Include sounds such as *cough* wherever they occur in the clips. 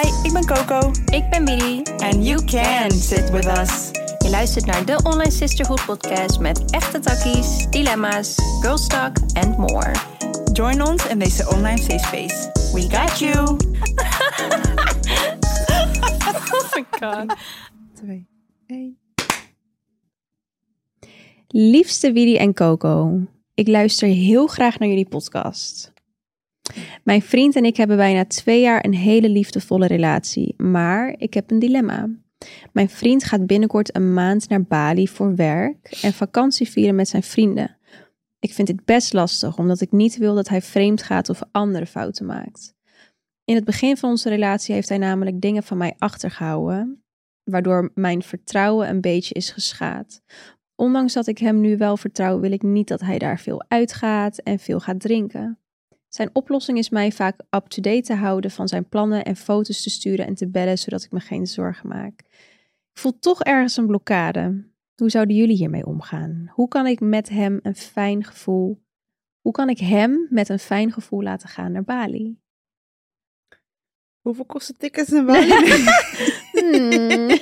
Hi, ik ben Coco. Ik ben Billy. And you can sit with us. Je luistert naar de Online Sisterhood podcast met echte takkies, dilemma's, girl talk and more. Join ons in deze online safe space. We got you. *laughs* Oh my god. Twee, één. Liefste Willy en Coco, ik luister heel graag naar jullie podcast. Mijn vriend en ik hebben bijna twee jaar een hele liefdevolle relatie, maar ik heb een dilemma. Mijn vriend gaat binnenkort een maand naar Bali voor werk en vakantie vieren met zijn vrienden. Ik vind dit best lastig, omdat ik niet wil dat hij vreemd gaat of andere fouten maakt. In het begin van onze relatie heeft hij namelijk dingen van mij achtergehouden, waardoor mijn vertrouwen een beetje is geschaad. Ondanks dat ik hem nu wel vertrouw, wil ik niet dat hij daar veel uitgaat en veel gaat drinken. Zijn oplossing is mij vaak up-to-date te houden van zijn plannen en foto's te sturen en te bellen, zodat ik me geen zorgen maak. Ik voel toch ergens een blokkade. Hoe zouden jullie hiermee omgaan? Hoe kan ik met hem een fijn gevoel, hoe kan ik hem met een fijn gevoel laten gaan naar Bali? Hoeveel kost de tickets naar Bali? *laughs* *laughs* Hmm.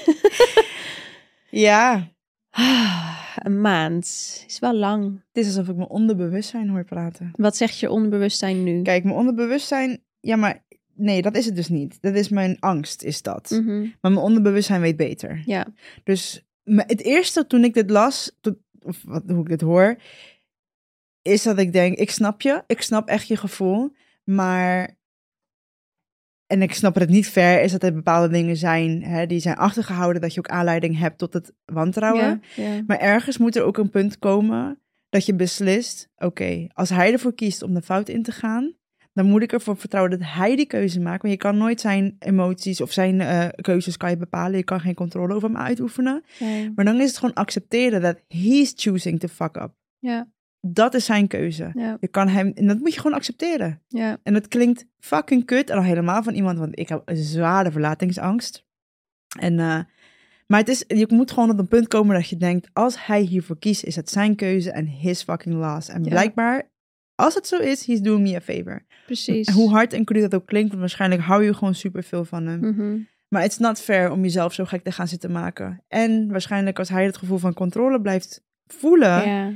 ja, *sighs* *sighs* *sighs* Een maand is wel lang. het is alsof ik mijn onderbewustzijn hoor praten. Wat zegt je onderbewustzijn nu? Kijk, mijn onderbewustzijn... Ja, maar nee, dat is het dus niet. Dat is mijn angst, is dat. Mhm, Maar mijn onderbewustzijn weet beter. Ja, Dus het eerste toen ik dit las, toen- of wat, hoe ik dit hoor, is dat ik denk, ik snap je, ik snap echt je gevoel, maar, en ik snap het niet ver, is dat er bepaalde dingen zijn, hè, die zijn achtergehouden, dat je ook aanleiding hebt tot het wantrouwen. Maar ergens moet er ook een punt komen dat je beslist, oké, als hij ervoor kiest om de fout in te gaan, dan moet ik ervoor vertrouwen dat hij die keuze maakt. Want je kan nooit zijn emoties of zijn eh, keuzes kan je bepalen. Je kan geen controle over hem uitoefenen. Maar dan is het gewoon accepteren dat he's choosing to fuck up. Ja, Dat is zijn keuze. ja, Je kan hem, en dat moet je gewoon accepteren. ja. En dat klinkt fucking kut. En al helemaal van iemand, want ik heb een zware verlatingsangst. En, eh, maar het is, je moet gewoon op een punt komen dat je denkt, als hij hiervoor kiest, is het zijn keuze en his fucking loss. En Ja. blijkbaar, als het zo is, he's doing me a favor. Precies. En hoe hard en cru dat ook klinkt, want waarschijnlijk hou je gewoon superveel van hem. Mhm. Maar het is not fair om jezelf zo gek te gaan zitten maken. En waarschijnlijk als hij het gevoel van controle blijft voelen, Ja.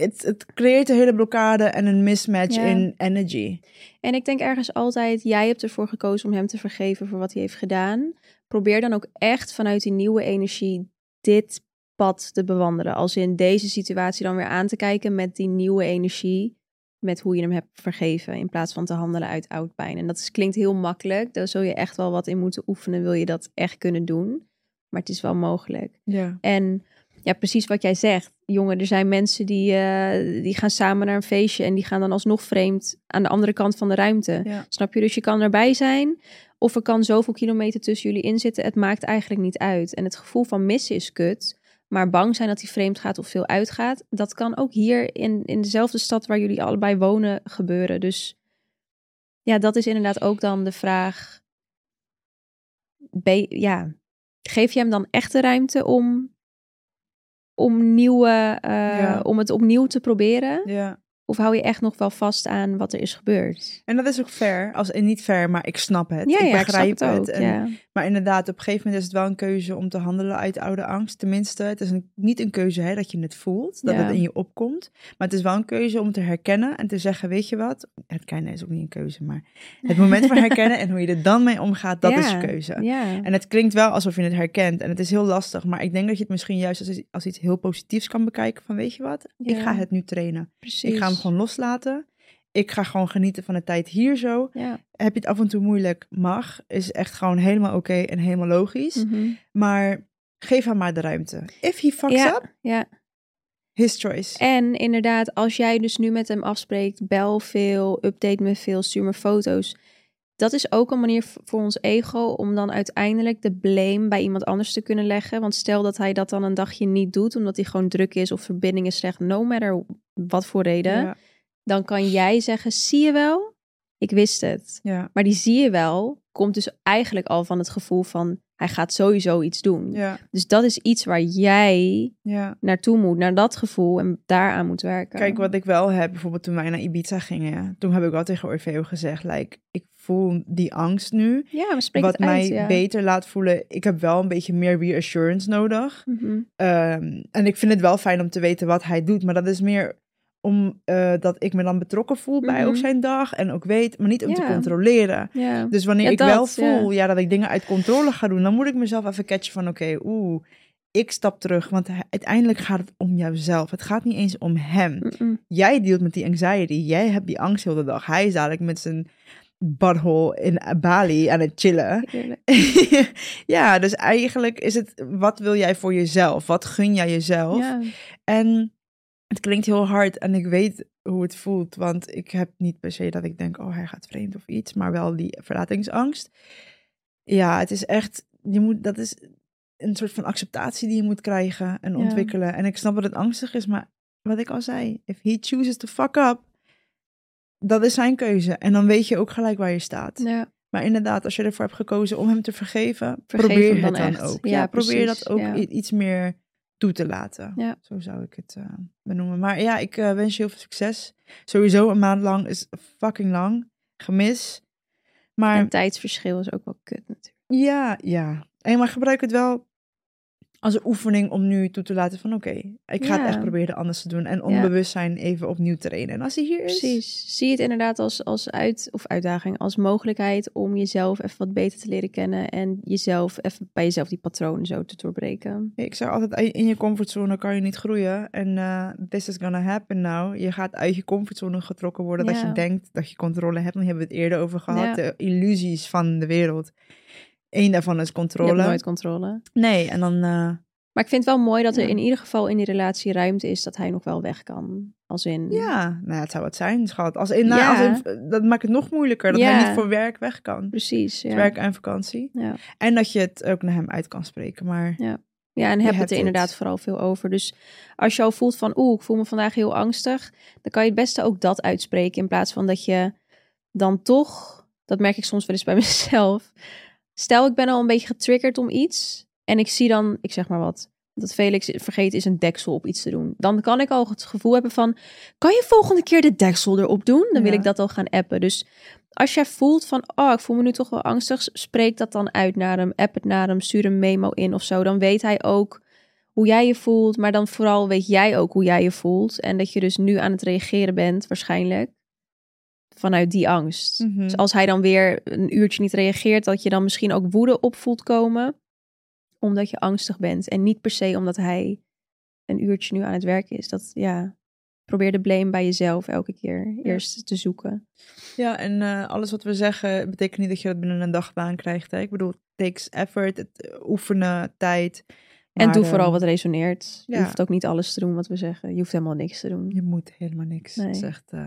Het, het creëert een hele blokkade en een mismatch Ja. in energy. En ik denk ergens altijd, jij hebt ervoor gekozen om hem te vergeven voor wat hij heeft gedaan. Probeer dan ook echt vanuit die nieuwe energie dit pad te bewandelen. Als in deze situatie dan weer aan te kijken met die nieuwe energie. Met hoe je hem hebt vergeven. In plaats van te handelen uit oud pijn. En dat is, klinkt heel makkelijk. Daar zul je echt wel wat in moeten oefenen. Wil je dat echt kunnen doen. Maar het is wel mogelijk. Ja. En ja, precies wat jij zegt. Jongen, er zijn mensen die, eh, die gaan samen naar een feestje en die gaan dan alsnog vreemd aan de andere kant van de ruimte. Ja. Snap je? Dus je kan erbij zijn of er kan zoveel kilometer tussen jullie in zitten. Het maakt eigenlijk niet uit. En het gevoel van missen is kut. Maar bang zijn dat hij vreemd gaat of veel uitgaat, dat kan ook hier in, in dezelfde stad waar jullie allebei wonen gebeuren. Dus ja, dat is inderdaad ook dan de vraag. Ja, geef je hem dan echt de ruimte om, om, nieuwe, Ja. om het opnieuw te proberen? ja. Of hou je echt nog wel vast aan wat er is gebeurd? En dat is ook fair. Als, en niet fair, maar ik snap het. Ja, ik ja, begrijp ik snap het ook. En, ja. Maar inderdaad, op een gegeven moment is het wel een keuze om te handelen uit oude angst. Tenminste, het is een, niet een keuze hè, dat je het voelt, dat het in je opkomt. Maar het is wel een keuze om te herkennen en te zeggen, weet je wat? Herkennen is ook niet een keuze, maar het moment van herkennen *laughs* en hoe je er dan mee omgaat, dat is Ja, de keuze. Ja. En het klinkt wel alsof je het herkent en het is heel lastig, maar ik denk dat je het misschien juist als, als iets heel positiefs kan bekijken van, weet je wat? Ik ga het nu trainen. Precies. Ik ga hem gewoon loslaten. Ik ga gewoon genieten van de tijd hier zo. Ja. Heb je het af en toe moeilijk? Mag. Is echt gewoon helemaal oké en helemaal logisch. Mhm. Maar geef hem maar de ruimte. If he fucks ja, up, ja. his choice. En inderdaad, als jij dus nu met hem afspreekt, bel veel, update me veel, stuur me foto's. Dat is ook een manier voor ons ego om dan uiteindelijk de blame bij iemand anders te kunnen leggen. Want stel dat hij dat dan een dagje niet doet, omdat hij gewoon druk is of verbinding is slecht, no matter wat voor reden. Ja. Dan kan jij zeggen, zie je wel, Ik wist het. Ja. Maar die zie je wel, komt dus eigenlijk al van het gevoel van hij gaat sowieso iets doen. Ja. Dus dat is iets waar jij Ja. naartoe moet, naar dat gevoel en daaraan moet werken. Kijk, wat ik wel heb, bijvoorbeeld toen wij naar Ibiza gingen, toen heb ik wel tegen Orfeo gezegd, like, ik voel die angst nu, Ja, wat uit, mij ja. beter laat voelen. Ik heb wel een beetje meer reassurance nodig. Mhm. Ehm, en ik vind het wel fijn om te weten wat hij doet, maar dat is meer om eh, dat ik me dan betrokken voel bij Mhm. ook zijn dag en ook weet, maar niet om te controleren. Dus wanneer Ja, ik dat, wel voel ja. ja. dat ik dingen uit controle ga doen, dan moet ik mezelf even catchen van oké, oeh, ik stap terug. Want uiteindelijk gaat het om jouzelf. Het gaat niet eens om hem. Jij dealt met die anxiety. Jij hebt die angst heel de dag. Hij is dadelijk met zijn butthole in Bali aan het chillen. *laughs* Ja, dus eigenlijk is het, wat wil jij voor jezelf? Wat gun jij jezelf? En het klinkt heel hard en ik weet hoe het voelt, want ik heb niet per se dat ik denk, oh, hij gaat vreemd of iets, maar wel die verlatingsangst. Ja, het is echt, je moet, dat is een soort van acceptatie die je moet krijgen en Ja. ontwikkelen. En ik snap dat het angstig is, maar wat ik al zei, if he chooses to fuck up, dat is zijn keuze. En dan weet je ook gelijk waar je staat. Ja. Maar inderdaad, als je ervoor hebt gekozen om hem te vergeven, Vergeef probeer hem dan het dan echt. ook. Ja, Ja, probeer dat ook iets meer toe te laten. Ja. Zo zou ik het eh, benoemen. Maar ja, ik eh, wens je heel veel succes. Sowieso een maand lang is fucking lang. Gemis. Maar En tijdsverschil is ook wel kut natuurlijk. ja, ja. En maar gebruik het wel als een oefening om nu toe te laten van oké, ik ga Ja. het echt proberen anders te doen. En onbewustzijn even opnieuw trainen. En als hij hier is... Precies. Zie het inderdaad als, als uit, of uitdaging, als mogelijkheid om jezelf even wat beter te leren kennen en jezelf even bij jezelf die patronen zo te doorbreken. Ik zeg altijd, in je comfortzone kan je niet groeien. En eh, this is gonna happen now. Je gaat uit je comfortzone getrokken worden. Dat je denkt dat je controle hebt. Hier hebben we het eerder over gehad. Ja. De illusies van de wereld. Eén daarvan is Je controle. hebt nooit controle. Nee, en dan... eh, Maar ik vind het wel mooi dat er Ja. in ieder geval in die relatie ruimte is dat hij nog wel weg kan. Als in... ja, nou ja, het zou wat zijn, schat. Als in, nou, Ja. als in, dat maakt het nog moeilijker. Dat Ja. hij niet voor werk weg kan. Precies, ja. Werk en vakantie. Ja. En dat je het ook naar hem uit kan spreken. Maar Ja, en Je heb het er inderdaad het. vooral veel over. Dus als je al voelt van, oeh, ik voel me vandaag heel angstig, dan kan je het beste ook dat uitspreken. In plaats van dat je dan toch, dat merk ik soms wel eens bij *laughs* mezelf. Stel, ik ben al een beetje getriggerd om iets en ik zie dan, ik zeg maar wat, dat Felix vergeet is een deksel op iets te doen. Dan kan ik al het gevoel hebben van, kan je volgende keer de deksel erop doen? Dan wil Ja. ik dat al gaan appen. Dus als jij voelt van, oh, ik voel me nu toch wel angstig, spreek dat dan uit naar hem, app het naar hem, stuur een memo in of zo. Dan weet hij ook hoe jij je voelt, maar dan vooral weet jij ook hoe jij je voelt. En dat je dus nu aan het reageren bent, waarschijnlijk, vanuit die angst. Mhm. Dus als hij dan weer een uurtje niet reageert, dat je dan misschien ook woede op voelt komen, omdat je angstig bent. En niet per se omdat hij een uurtje nu aan het werk is. Dat, ja, probeer de blame bij jezelf elke keer eerst te zoeken. Ja, en eh, alles wat we zeggen betekent niet dat je dat binnen een dagbaan krijgt. Hè? Ik bedoel, het takes effort, het eh, oefenen, tijd. En doe vooral wat resoneert. Je hoeft ook niet alles te doen wat we zeggen. Je hoeft helemaal niks te doen. Je moet helemaal niks, Nee. zegt eh,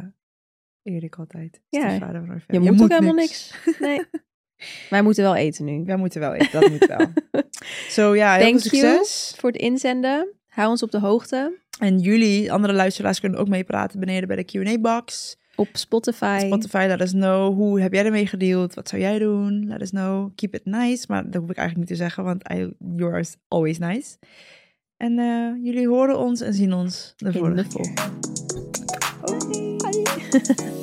Erik altijd. Ja, stiefvader van Orfeo. Je, moet, ook helemaal niks. Nee. *laughs* Wij moeten wel eten nu. Wij moeten wel eten, dat moet wel. *laughs* Zo ja, heel Thank veel you. succes. Voor het inzenden. Hou ons op de hoogte. En jullie, andere luisteraars, kunnen ook meepraten beneden bij de Q&A-box. Op Spotify. Spotify, let us know. Hoe heb jij ermee gedeeld? Wat zou jij doen? Let us know. Keep it nice. Maar dat hoef ik eigenlijk niet te zeggen, want I, yours always nice. En eh, jullie horen ons en zien ons de volgende de keer. volgende. *laughs*